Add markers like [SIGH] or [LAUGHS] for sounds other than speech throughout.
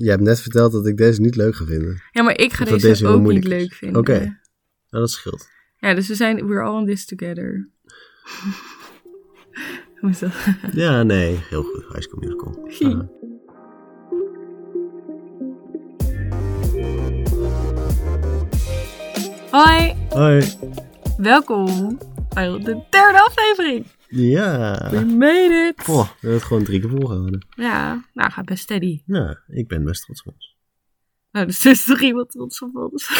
Je hebt net verteld dat ik deze niet leuk ga vinden. Ja, maar ik ga deze, ook niet leuk vinden. Oké. Nou, dat scheelt. Ja, dus we zijn, we're all in this together. Hoe is dat? Ja, nee, heel goed. High School Musical. Hoi, Hoi. welkom bij de derde aflevering. Ja. We made it. Oh, we hebben het gewoon drie keer volgehouden. Ja, nou gaat best steady. Ja, ik ben best trots op ons. Nou, dus er is toch iemand trots op ons.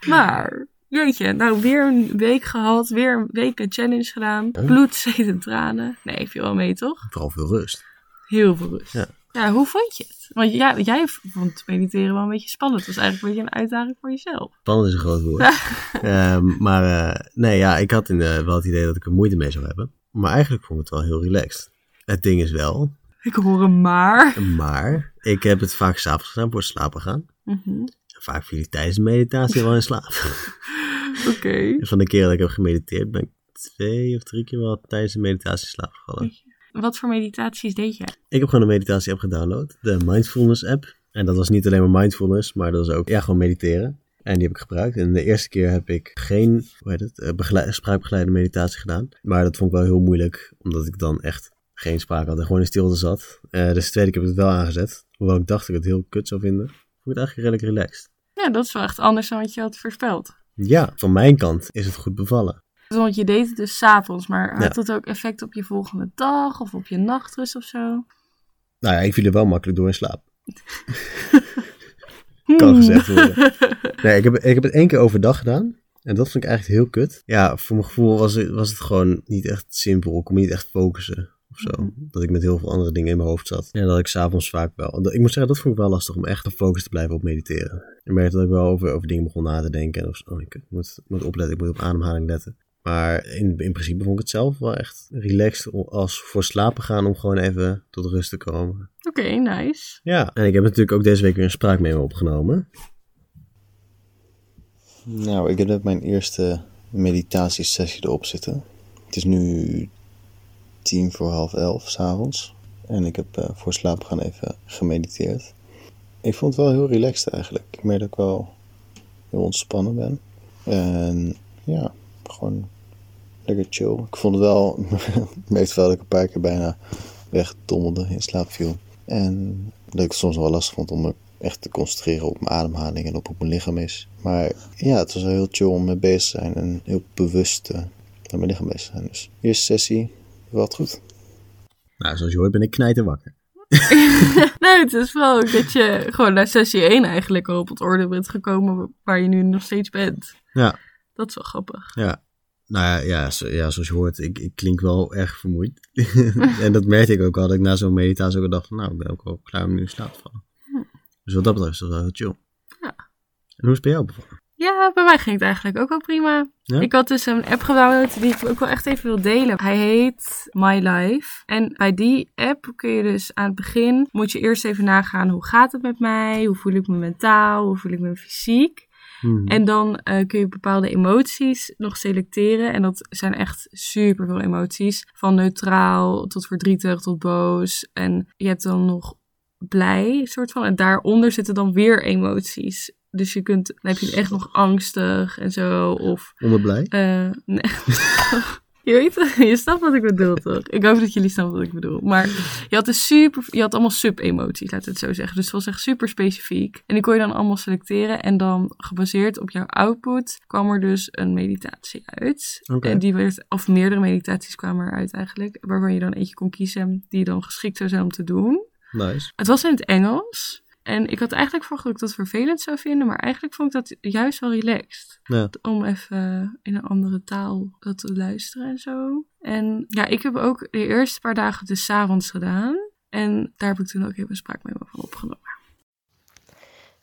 [LAUGHS] maar, jeetje, nou weer een week gehad, weer een week een challenge gedaan. Oh. Bloed, zweet en tranen. Nee, viel wel mee, toch? Vooral veel rust. Heel veel rust. Ja. Ja, hoe vond je het? Want ja, jij vond mediteren wel een beetje spannend. Het was eigenlijk een beetje een uitdaging voor jezelf. Spannend is een groot woord. [LAUGHS] Ehm, maar eh, nee, ja, ik had in de, wel het idee dat ik er moeite mee zou hebben. Maar eigenlijk vond ik het wel heel relaxed. Het ding is wel, Ik hoor een maar. maar ik heb het vaak s'avonds gedaan voor het slapen gaan. Mhm. Vaak viel ik tijdens de meditatie wel in slaap. [LAUGHS] Oké. Van de keer dat ik heb gemediteerd ben ik twee of drie keer wel tijdens de meditatie in slaap gevallen. Wat voor meditaties deed jij? Ik heb gewoon een meditatie app gedownload, de Mindfulness app. En dat was niet alleen maar mindfulness, maar dat was ook ja, gewoon mediteren. En die heb ik gebruikt. En de eerste keer heb ik geen hoe heet het, eh, begeleid, spraakbegeleide meditatie gedaan. Maar dat vond ik wel heel moeilijk, omdat ik dan echt geen spraak had en gewoon in stilte zat. Eh, dus de tweede keer heb ik het wel aangezet. Hoewel ik dacht dat ik het heel kut zou vinden, vond ik het eigenlijk redelijk relaxed. Ja, dat is wel echt anders dan wat je had voorspeld. Ja, van mijn kant is het goed bevallen. Want je deed het dus s'avonds, maar had dat ook effect op je volgende dag of op je nachtrust of zo? Nou ja, ik viel er wel makkelijk door in slaap. [LAUGHS] kan gezegd worden. Nee, ik heb, ik heb het één keer overdag gedaan. En dat vond ik eigenlijk heel kut. Ja, voor mijn gevoel was het, was het gewoon niet echt simpel. Ik kon me niet echt focussen of zo. Mhm. Dat ik met heel veel andere dingen in mijn hoofd zat. En dat ik s'avonds vaak wel... Ik moet zeggen, dat vond ik wel lastig om echt gefocust te blijven op mediteren. Ik merkte dat ik wel over, over dingen begon na te denken. En of, oh, ik moet, moet opletten, ik moet op ademhaling letten. Maar in, in principe vond ik het zelf wel echt relaxed als voor slapen gaan om gewoon even tot rust te komen. Oké, nice. Ja, en ik heb natuurlijk ook deze week weer een spraakmemo opgenomen. Nou, ik heb net mijn eerste meditatiesessie erop zitten. Het is nu tien voor half elf s'avonds. En ik heb eh, voor slaap gaan even gemediteerd. Ik vond het wel heel relaxed eigenlijk. Ik merk dat ik wel heel ontspannen ben. En ja, gewoon lekker chill. Ik vond het wel, [LAUGHS] wel dat ik een paar keer bijna wegdommelde, in slaap viel. En dat ik het soms wel lastig vond om me echt te concentreren op mijn ademhaling en op hoe mijn lichaam is. Maar ja, het was wel heel chill om mee bezig te zijn en heel bewust eh, met mijn lichaam bezig te zijn. Dus eerste sessie, wat goed. Nou, zoals je hoort ben ik knijten wakker. [LAUGHS] nee, het is wel ook dat je gewoon naar sessie 1 eigenlijk al op het orde bent gekomen waar je nu nog steeds bent. Ja, Dat is wel grappig. ja. Nou ja, ja, zo- ja zoals je hoort, ik, ik klink wel erg vermoeid. [LAUGHS] en dat merkte ik ook al, dat ik na zo'n meditatie ook al dacht van, nou, ik ben ook wel klaar om nu in slaap te vallen. Dus wat dat betreft is dat wel heel chill. Ja. En hoe is het bij jou bevallen? Ja, bij mij ging het eigenlijk ook wel prima. Ja? Ik had dus een app gedownload die ik ook wel echt even wil delen. Hij heet My Life. En bij die app kun je dus aan het begin, moet je eerst even nagaan hoe gaat het met mij? Hoe voel ik me mentaal? Hoe voel ik me fysiek? Hmm. En dan eh, kun je bepaalde emoties nog selecteren. En dat zijn echt super veel emoties. Van neutraal tot verdrietig tot boos. En je hebt dan nog blij, soort van. En daaronder zitten dan weer emoties. Dus je kunt, dan heb je echt nog angstig en zo. Of, Onderblij? eh [LAUGHS] nee. Je weet [LAUGHS] je snapt wat ik bedoel toch? Ik hoop dat jullie snappen wat ik bedoel. Maar je had dus super, je had allemaal sub-emoties, we het zo zeggen. Dus het was echt super specifiek. En die kon je dan allemaal selecteren. En dan gebaseerd op jouw output kwam er dus een meditatie uit. Oké. En die werd, of meerdere meditaties kwamen eruit eigenlijk. Waarvan je dan eentje kon kiezen die dan geschikt zou zijn om te doen. Nice. Het was in het Engels. En ik had eigenlijk verwacht dat ik dat vervelend zou vinden. Maar eigenlijk vond ik dat juist wel relaxed Ja. om even in een andere taal dat te luisteren en zo. En ja, ik heb ook de eerste paar dagen dus 's avonds gedaan. En daar heb ik toen ook even een spraakmemo van opgenomen.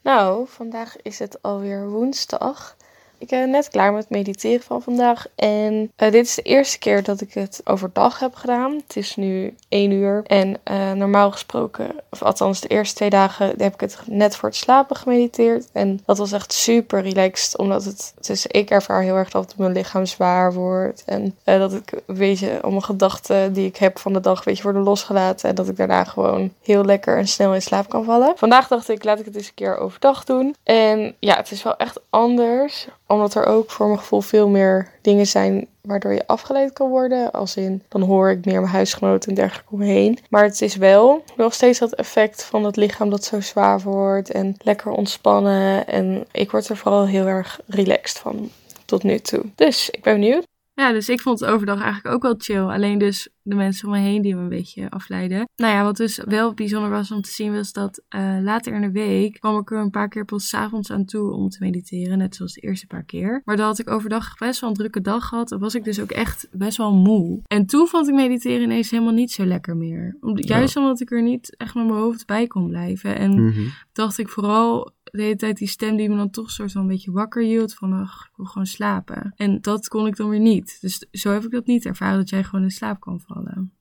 Nou, vandaag is het alweer woensdag. Ik ben net klaar met mediteren van vandaag. En eh, dit is de eerste keer dat ik het overdag heb gedaan. Het is nu één uur. En eh, normaal gesproken, of althans de eerste twee dagen, heb ik het net voor het slapen gemediteerd. En dat was echt super relaxed. Omdat het, dus ik ervaar heel erg dat mijn lichaam zwaar wordt. En eh, dat ik een beetje al mijn gedachten die ik heb van de dag, weet je, worden losgelaten. En dat ik daarna gewoon heel lekker en snel in slaap kan vallen. Vandaag dacht ik, laat ik het eens een keer overdag doen. En ja, het is wel echt anders. Omdat er ook voor mijn gevoel veel meer dingen zijn waardoor je afgeleid kan worden. Als in, dan hoor ik meer mijn huisgenoten en dergelijke om me heen. Maar het is wel nog steeds dat effect van het lichaam dat zo zwaar wordt. En lekker ontspannen. En ik word er vooral heel erg relaxed van tot nu toe. Dus ik ben benieuwd. Ja, dus ik vond het overdag eigenlijk ook wel chill. Alleen dus de mensen om me heen die me een beetje afleiden. Nou ja, wat dus wel bijzonder was om te zien was dat uh, later in de week kwam ik er een paar keer pas avonds aan toe om te mediteren. Net zoals de eerste paar keer. Maar dat had ik overdag best wel een drukke dag gehad. Dan was ik dus ook echt best wel moe. En toen vond ik mediteren ineens helemaal niet zo lekker meer. Om, juist omdat ik er niet echt met mijn hoofd bij kon blijven. En mm -hmm. dacht ik vooral de hele tijd die stem die me dan toch soort van een beetje wakker hield. Van, ach, ik wil gewoon slapen. En dat kon ik dan weer niet. Dus zo heb ik dat niet ervaren, dat jij gewoon in slaap kan vallen.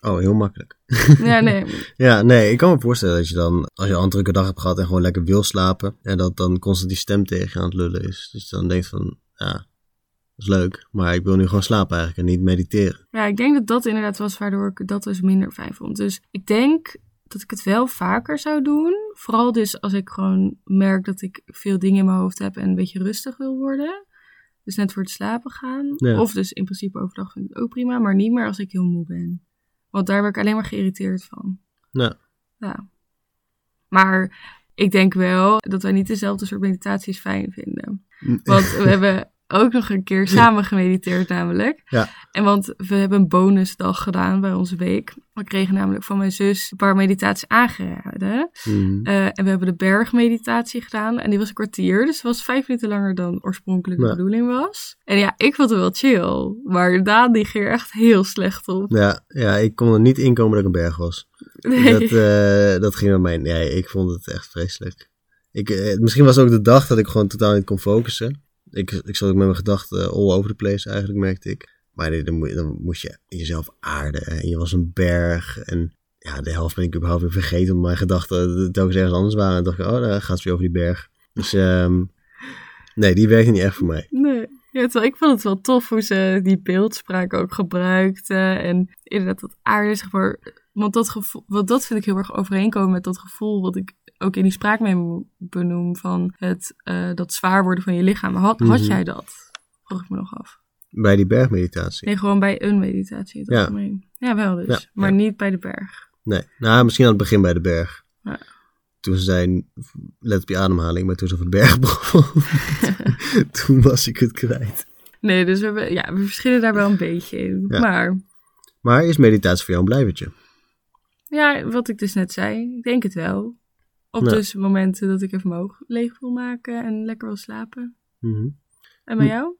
Oh, heel makkelijk. Ja, nee. [LAUGHS] ja, nee, ik kan me voorstellen dat je dan, als je al een drukke dag hebt gehad en gewoon lekker wil slapen, en dat dan constant die stem tegen je aan het lullen is. Dus dan denkt van, ja, dat is leuk, maar ik wil nu gewoon slapen eigenlijk en niet mediteren. Ja, ik denk dat dat inderdaad was waardoor ik dat dus minder fijn vond. Dus ik denk dat ik het wel vaker zou doen. Vooral dus als ik gewoon merk dat ik veel dingen in mijn hoofd heb en een beetje rustig wil worden. Dus net voor het slapen gaan. Ja. Of dus in principe overdag vind ik het ook prima, maar niet meer als ik heel moe ben. Want daar word ik alleen maar geïrriteerd van. Ja. Ja. Maar ik denk wel dat wij niet dezelfde soort meditaties fijn vinden. Want we hebben ook nog een keer samen gemediteerd namelijk. [LAUGHS] Ja. En want we hebben een bonusdag gedaan bij onze week. We kregen namelijk van mijn zus een paar meditaties aangeraden. Mhm. Uh, en we hebben de bergmeditatie gedaan. En die was een kwartier. Dus het was vijf minuten langer dan oorspronkelijk de Ja. bedoeling was. En ja, ik vond het wel chill. Maar Daan die ging er echt heel slecht op. Ja, ja, ik kon er niet inkomen dat ik een berg was. Nee. Dat, eh, dat ging met mij. Nee, ik vond het echt vreselijk. Ik, eh, misschien was ook de dag dat ik gewoon totaal niet kon focussen. Ik, ik zat ook met mijn gedachten all over the place eigenlijk, merkte ik. Maar dan, dan moest je jezelf aarden. En je was een berg. En ja, de helft ben ik überhaupt weer vergeten. Omdat mijn gedachten telkens ergens anders waren. En dacht ik, oh, daar gaat het weer over die berg. Dus ehm, nee, die werkte niet echt voor mij. Nee. Ja, ik vond het wel tof hoe ze die beeldspraak ook gebruikte. En inderdaad dat aarde, zeg maar. Want dat, gevoel, want dat vind ik heel erg overeenkomen met dat gevoel wat ik ook in die spraakmemo benoem. Van het, eh, dat zwaar worden van je lichaam. Had, had Mhm. jij dat? Vroeg ik me nog af. Bij die bergmeditatie. Nee, gewoon bij een meditatie in het Ja. algemeen. Ja, wel dus. Ja, maar ja. niet bij de berg. Nee, nou, misschien aan het begin bij de berg. Ja. Toen ze zei, let op je ademhaling, maar toen ze over de berg begon, [LAUGHS] toen was ik het kwijt. Nee, dus we, hebben, ja, we verschillen daar wel een beetje in. Maar Maar is meditatie voor jou een blijvertje? Ja, wat ik dus net zei, ik denk het wel. Op dus momenten dat ik even mijn oog leeg wil maken en lekker wil slapen. Mhm. En bij jou?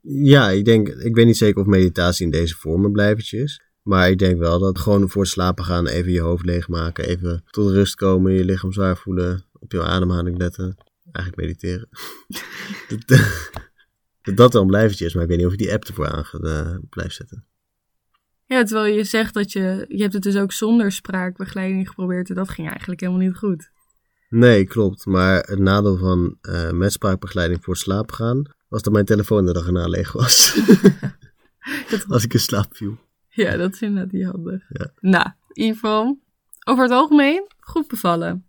Ja, ik denk, ik weet niet zeker of meditatie in deze vorm een blijvertje is. Maar ik denk wel dat gewoon voor het slapen gaan even je hoofd leegmaken, even tot rust komen, je lichaam zwaar voelen, op je ademhaling letten. Eigenlijk mediteren. [LAUGHS] dat, [LAUGHS] dat dat wel een blijvertje is, maar ik weet niet of ik die app ervoor aan ga, eh, blijf zetten. Ja, terwijl je zegt dat je... Je hebt het dus ook zonder spraakbegeleiding geprobeerd en dat ging eigenlijk helemaal niet goed. Nee, klopt. Maar het nadeel van eh met spraakbegeleiding voor slapen gaan, was dat mijn telefoon de dag erna leeg was. Dat- [LAUGHS] Als ik in slaap viel. Ja, dat is inderdaad niet handig. Ja. Nou, Ivo, over het algemeen goed bevallen.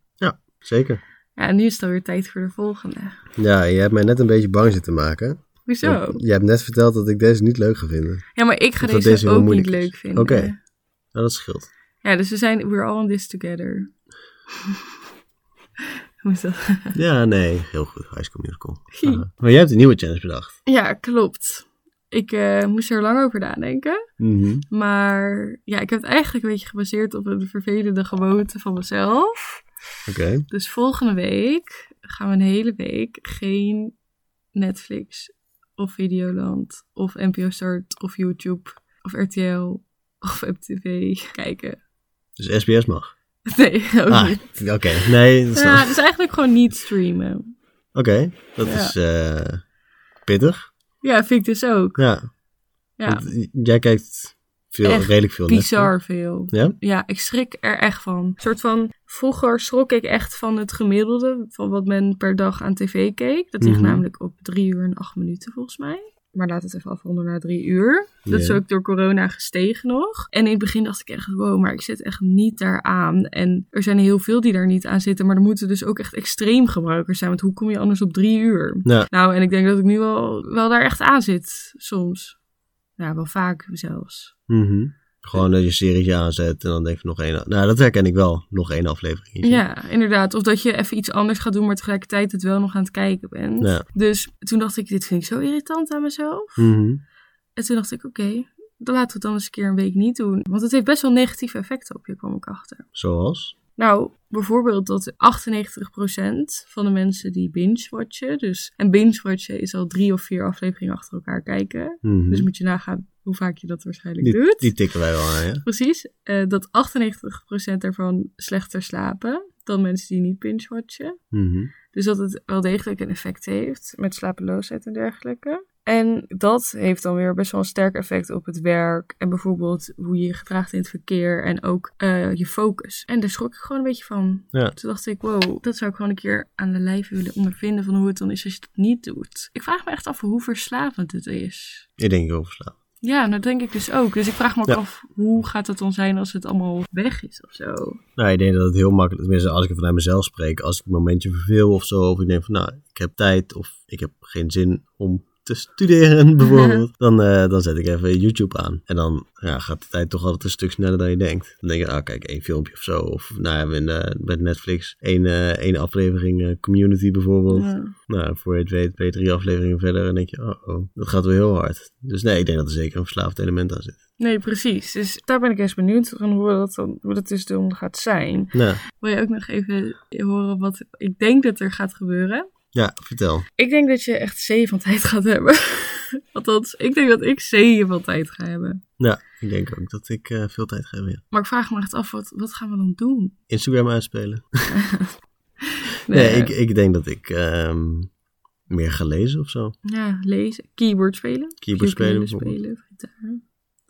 Zeker. Ja, en nu is het alweer tijd voor de volgende. Ja, je hebt mij net een beetje bang zitten maken. Hoezo? Je hebt net verteld dat ik deze niet leuk ga vinden. Ja, maar ik ga deze, ook niet is. leuk vinden. Oké. Nou, dat scheelt. Ja, dus we zijn, we're all in this together. [LAUGHS] Hoe is dat? Ja, nee, heel goed. High School Musical. [LAUGHS] Maar jij hebt een nieuwe challenge bedacht. Ja, klopt. Ik eh, moest er lang over nadenken. Mhm. Maar ja, ik heb het eigenlijk een beetje gebaseerd op een vervelende gewoonte van mezelf. Oké. Dus volgende week gaan we een hele week geen Netflix of Videoland of NPO Start of YouTube of RTL of MTV kijken. Dus SBS mag. [LAUGHS] Nee, ook Ah, niet. oké. Nee, dat is Ja, dus eigenlijk gewoon niet streamen. Oké, dat Ja. is... eh, pittig. Ja, vind ik dus ook. Ja. Ja, Want jij kijkt veel, Echt redelijk veel bizar veel. Ja? Ja, ik schrik er echt van. Een soort van, vroeger schrok ik echt van het gemiddelde van wat men per dag aan tv keek. Dat ligt Mhm. namelijk op drie uur en acht minuten volgens mij. Maar laat het even afronden naar drie uur. Dat is ook door corona gestegen nog. En in het begin dacht ik echt, wow, maar ik zit echt niet daar aan. En er zijn heel veel die daar niet aan zitten. Maar er moeten dus ook echt extreem gebruikers zijn. Want hoe kom je anders op drie uur? Ja. Nou, en ik denk dat ik nu wel, wel daar echt aan zit, soms. Ja, wel vaak zelfs. Mhm. Gewoon dat je een serietje aanzet en dan denk je nog één. Nou, dat herken ik wel. Nog één aflevering. Ja, inderdaad. Of dat je even iets anders gaat doen, maar tegelijkertijd het wel nog aan het kijken bent. Ja. Dus toen dacht ik, dit vind ik zo irritant aan mezelf. Mhm. En toen dacht ik, oké, dan laten we het dan eens een keer een week niet doen. Want het heeft best wel negatieve effecten op je, kwam ik achter. Zoals? Nou, bijvoorbeeld dat 98% van de mensen die binge-watchen, dus... En binge-watchen is al drie of vier afleveringen achter elkaar kijken. Mhm. Dus moet je nagaan hoe vaak je dat waarschijnlijk die, doet. die tikken wij wel aan, ja. Precies. eh, dat 98% daarvan slechter slapen dan mensen die niet binge-watchen. Mhm. Dus dat het wel degelijk een effect heeft met slapeloosheid en dergelijke. En dat heeft dan weer best wel een sterk effect op het werk. En bijvoorbeeld hoe je je gedraagt in het verkeer. En ook eh, je focus. En daar schrok ik gewoon een beetje van. Ja. Toen dacht ik, wow, dat zou ik gewoon een keer aan de lijf willen ondervinden. Van hoe het dan is als je dat niet doet. Ik vraag me echt af hoe verslavend het is. Ik denk heel verslaan. Ja, dat denk ik dus ook. Dus ik vraag me ook Ja. af, hoe gaat het dan zijn als het allemaal weg is of zo? Nou, ik denk dat het heel makkelijk, tenminste als ik vanuit mezelf spreek, als ik een momentje verveel of zo, of ik denk van, nou, ik heb tijd of ik heb geen zin om te studeren [LAUGHS] bijvoorbeeld, [LAUGHS] dan, eh, dan zet ik even YouTube aan. En dan ja, gaat de tijd toch altijd een stuk sneller dan je denkt. Dan denk je, ah, kijk, één filmpje of zo. Of nou ja, in, eh, met Netflix één, eh, één aflevering Community bijvoorbeeld. Ja. Nou, voor je het weet ben je drie afleveringen verder en denk je, oh, oh, dat gaat wel heel hard. Dus nee, ik denk dat er zeker een verslaafd element aan zit. Nee, precies. Dus daar ben ik eens benieuwd van hoe dat, dan, hoe dat dus dan gaat zijn. Nou, Wil je ook nog even horen wat ik denk dat er gaat gebeuren? Ja, vertel. Ik denk dat je echt zee van tijd gaat hebben. [LAUGHS] Althans, ik denk dat ik zee van tijd ga hebben. Ja, ik denk ook dat ik eh, veel tijd ga hebben. ja. Maar ik vraag me echt af, wat, wat gaan we dan doen? Instagram uitspelen. [LAUGHS] Nee, ik, ik denk dat ik ehm, meer ga lezen of zo. Ja, lezen. Keyboard spelen. Keyboard spelen spelen. Gitaar.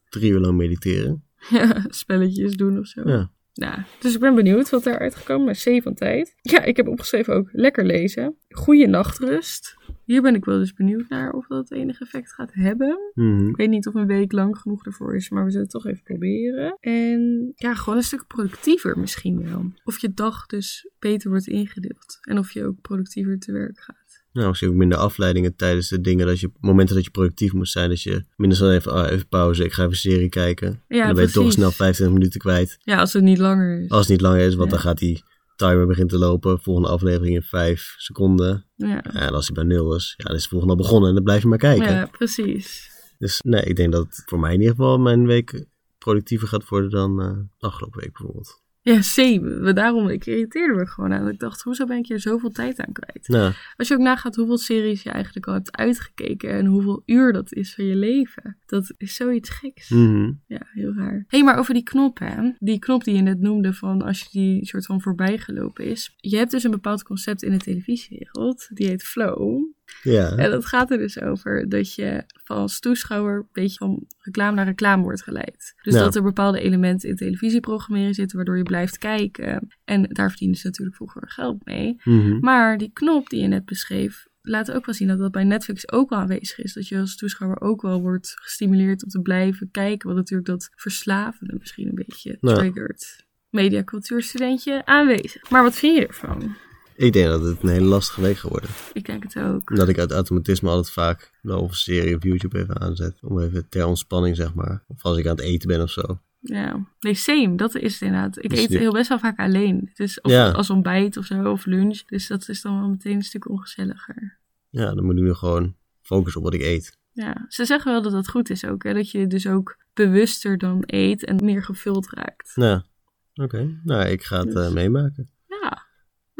Drie uur lang mediteren. [LAUGHS] Ja, spelletjes doen of zo. Ja. Ja, dus ik ben benieuwd wat er uitgekomen is. C van tijd. Ja, ik heb opgeschreven ook lekker lezen. Goede nachtrust. Hier ben ik wel dus benieuwd naar of dat enig effect gaat hebben. Mhm. Ik weet niet of een week lang genoeg ervoor is, maar we zullen het toch even proberen. En ja, gewoon een stuk productiever misschien wel. Of je dag dus beter wordt ingedeeld. En of je ook productiever te werk gaat. Nou, misschien ook minder afleidingen tijdens de dingen dat je momenten dat je productief moet zijn. Dat je minder snel even, ah, even pauze, ik ga even een serie kijken. Ja, en dan ben je toch snel 25 minuten kwijt. Ja, als het niet langer is. Als het niet langer is, want Ja. dan gaat die timer begint te lopen. Volgende aflevering in 5 seconden. Ja. En als hij bij nul is, ja, dan is de volgende al begonnen en dan blijf je maar kijken. ja, precies. Dus nee, ik denk dat het voor mij in ieder geval mijn week productiever gaat worden dan eh, de afgelopen week bijvoorbeeld. Ja, zeven. Daarom, ik irriteerde me gewoon aan. Ik dacht, hoezo ben ik hier zoveel tijd aan kwijt? Nou, Als je ook nagaat hoeveel series je eigenlijk al hebt uitgekeken en hoeveel uur dat is van je leven. Dat is zoiets geks. mhm. Ja, heel raar. Hé, hey, maar over die knop, hè. Die knop die je net noemde van als je die soort van voorbij gelopen is. Je hebt dus een bepaald concept in de televisiewereld. Die heet flow. Ja. En dat gaat er dus over dat je als toeschouwer een beetje van reclame naar reclame wordt geleid. Dus Ja. dat er bepaalde elementen in televisieprogrammering zitten waardoor je blijft kijken. En daar verdienen ze natuurlijk vroeger geld mee. Mhm. Maar die knop die je net beschreef, laat ook wel zien dat dat bij Netflix ook wel aanwezig is. Dat je als toeschouwer ook wel wordt gestimuleerd om te blijven kijken. Wat natuurlijk dat verslavende misschien een beetje Ja. triggert. Mediacultuurstudentje aanwezig. Maar wat vind je ervan? Ik denk dat het een hele lastige week gaat worden. Ik denk het ook. Omdat ik uit automatisme altijd vaak wel een serie op YouTube even aanzet. Om even ter ontspanning, zeg maar. Of als ik aan het eten ben of zo. Ja, nee, same. Dat is het inderdaad. Ik Dus eet die- heel best wel vaak alleen. Dus of Ja. als ontbijt of zo, of lunch. Dus dat is dan wel meteen een stuk ongezelliger. Ja, dan moet ik nu gewoon focussen op wat ik eet. Ja, ze zeggen wel dat dat goed is ook. Hè? Dat je dus ook bewuster dan eet en meer gevuld raakt. Nou, oké. Nou, ik ga het Dus. eh, meemaken.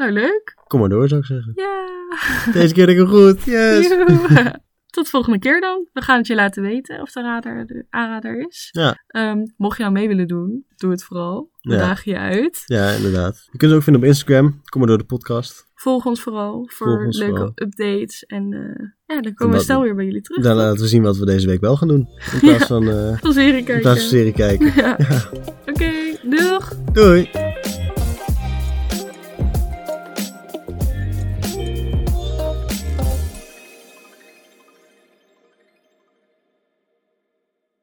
Nou leuk. Kom maar door, zou ik zeggen. Ja. Deze keer denk ik goed. Yes! Joe. [LAUGHS] Tot volgende keer dan. We gaan het je laten weten of de radar de aanrader is. Ja. Ehm, mocht je nou mee willen doen, doe het vooral. We Ja. dagen je uit. Ja, inderdaad. Je kunt het ook vinden op Instagram. Kom maar door de podcast. volg ons vooral voor Volg ons leuke vooral. updates. En eh, ja, dan komen we snel weer bij jullie terug. Dan laten we zien wat we deze week wel gaan doen. In plaats [LAUGHS] Ja. van, eh Van serie in kijken. plaats van serie kijken. [LAUGHS] Ja. Oké, doeg! Doei!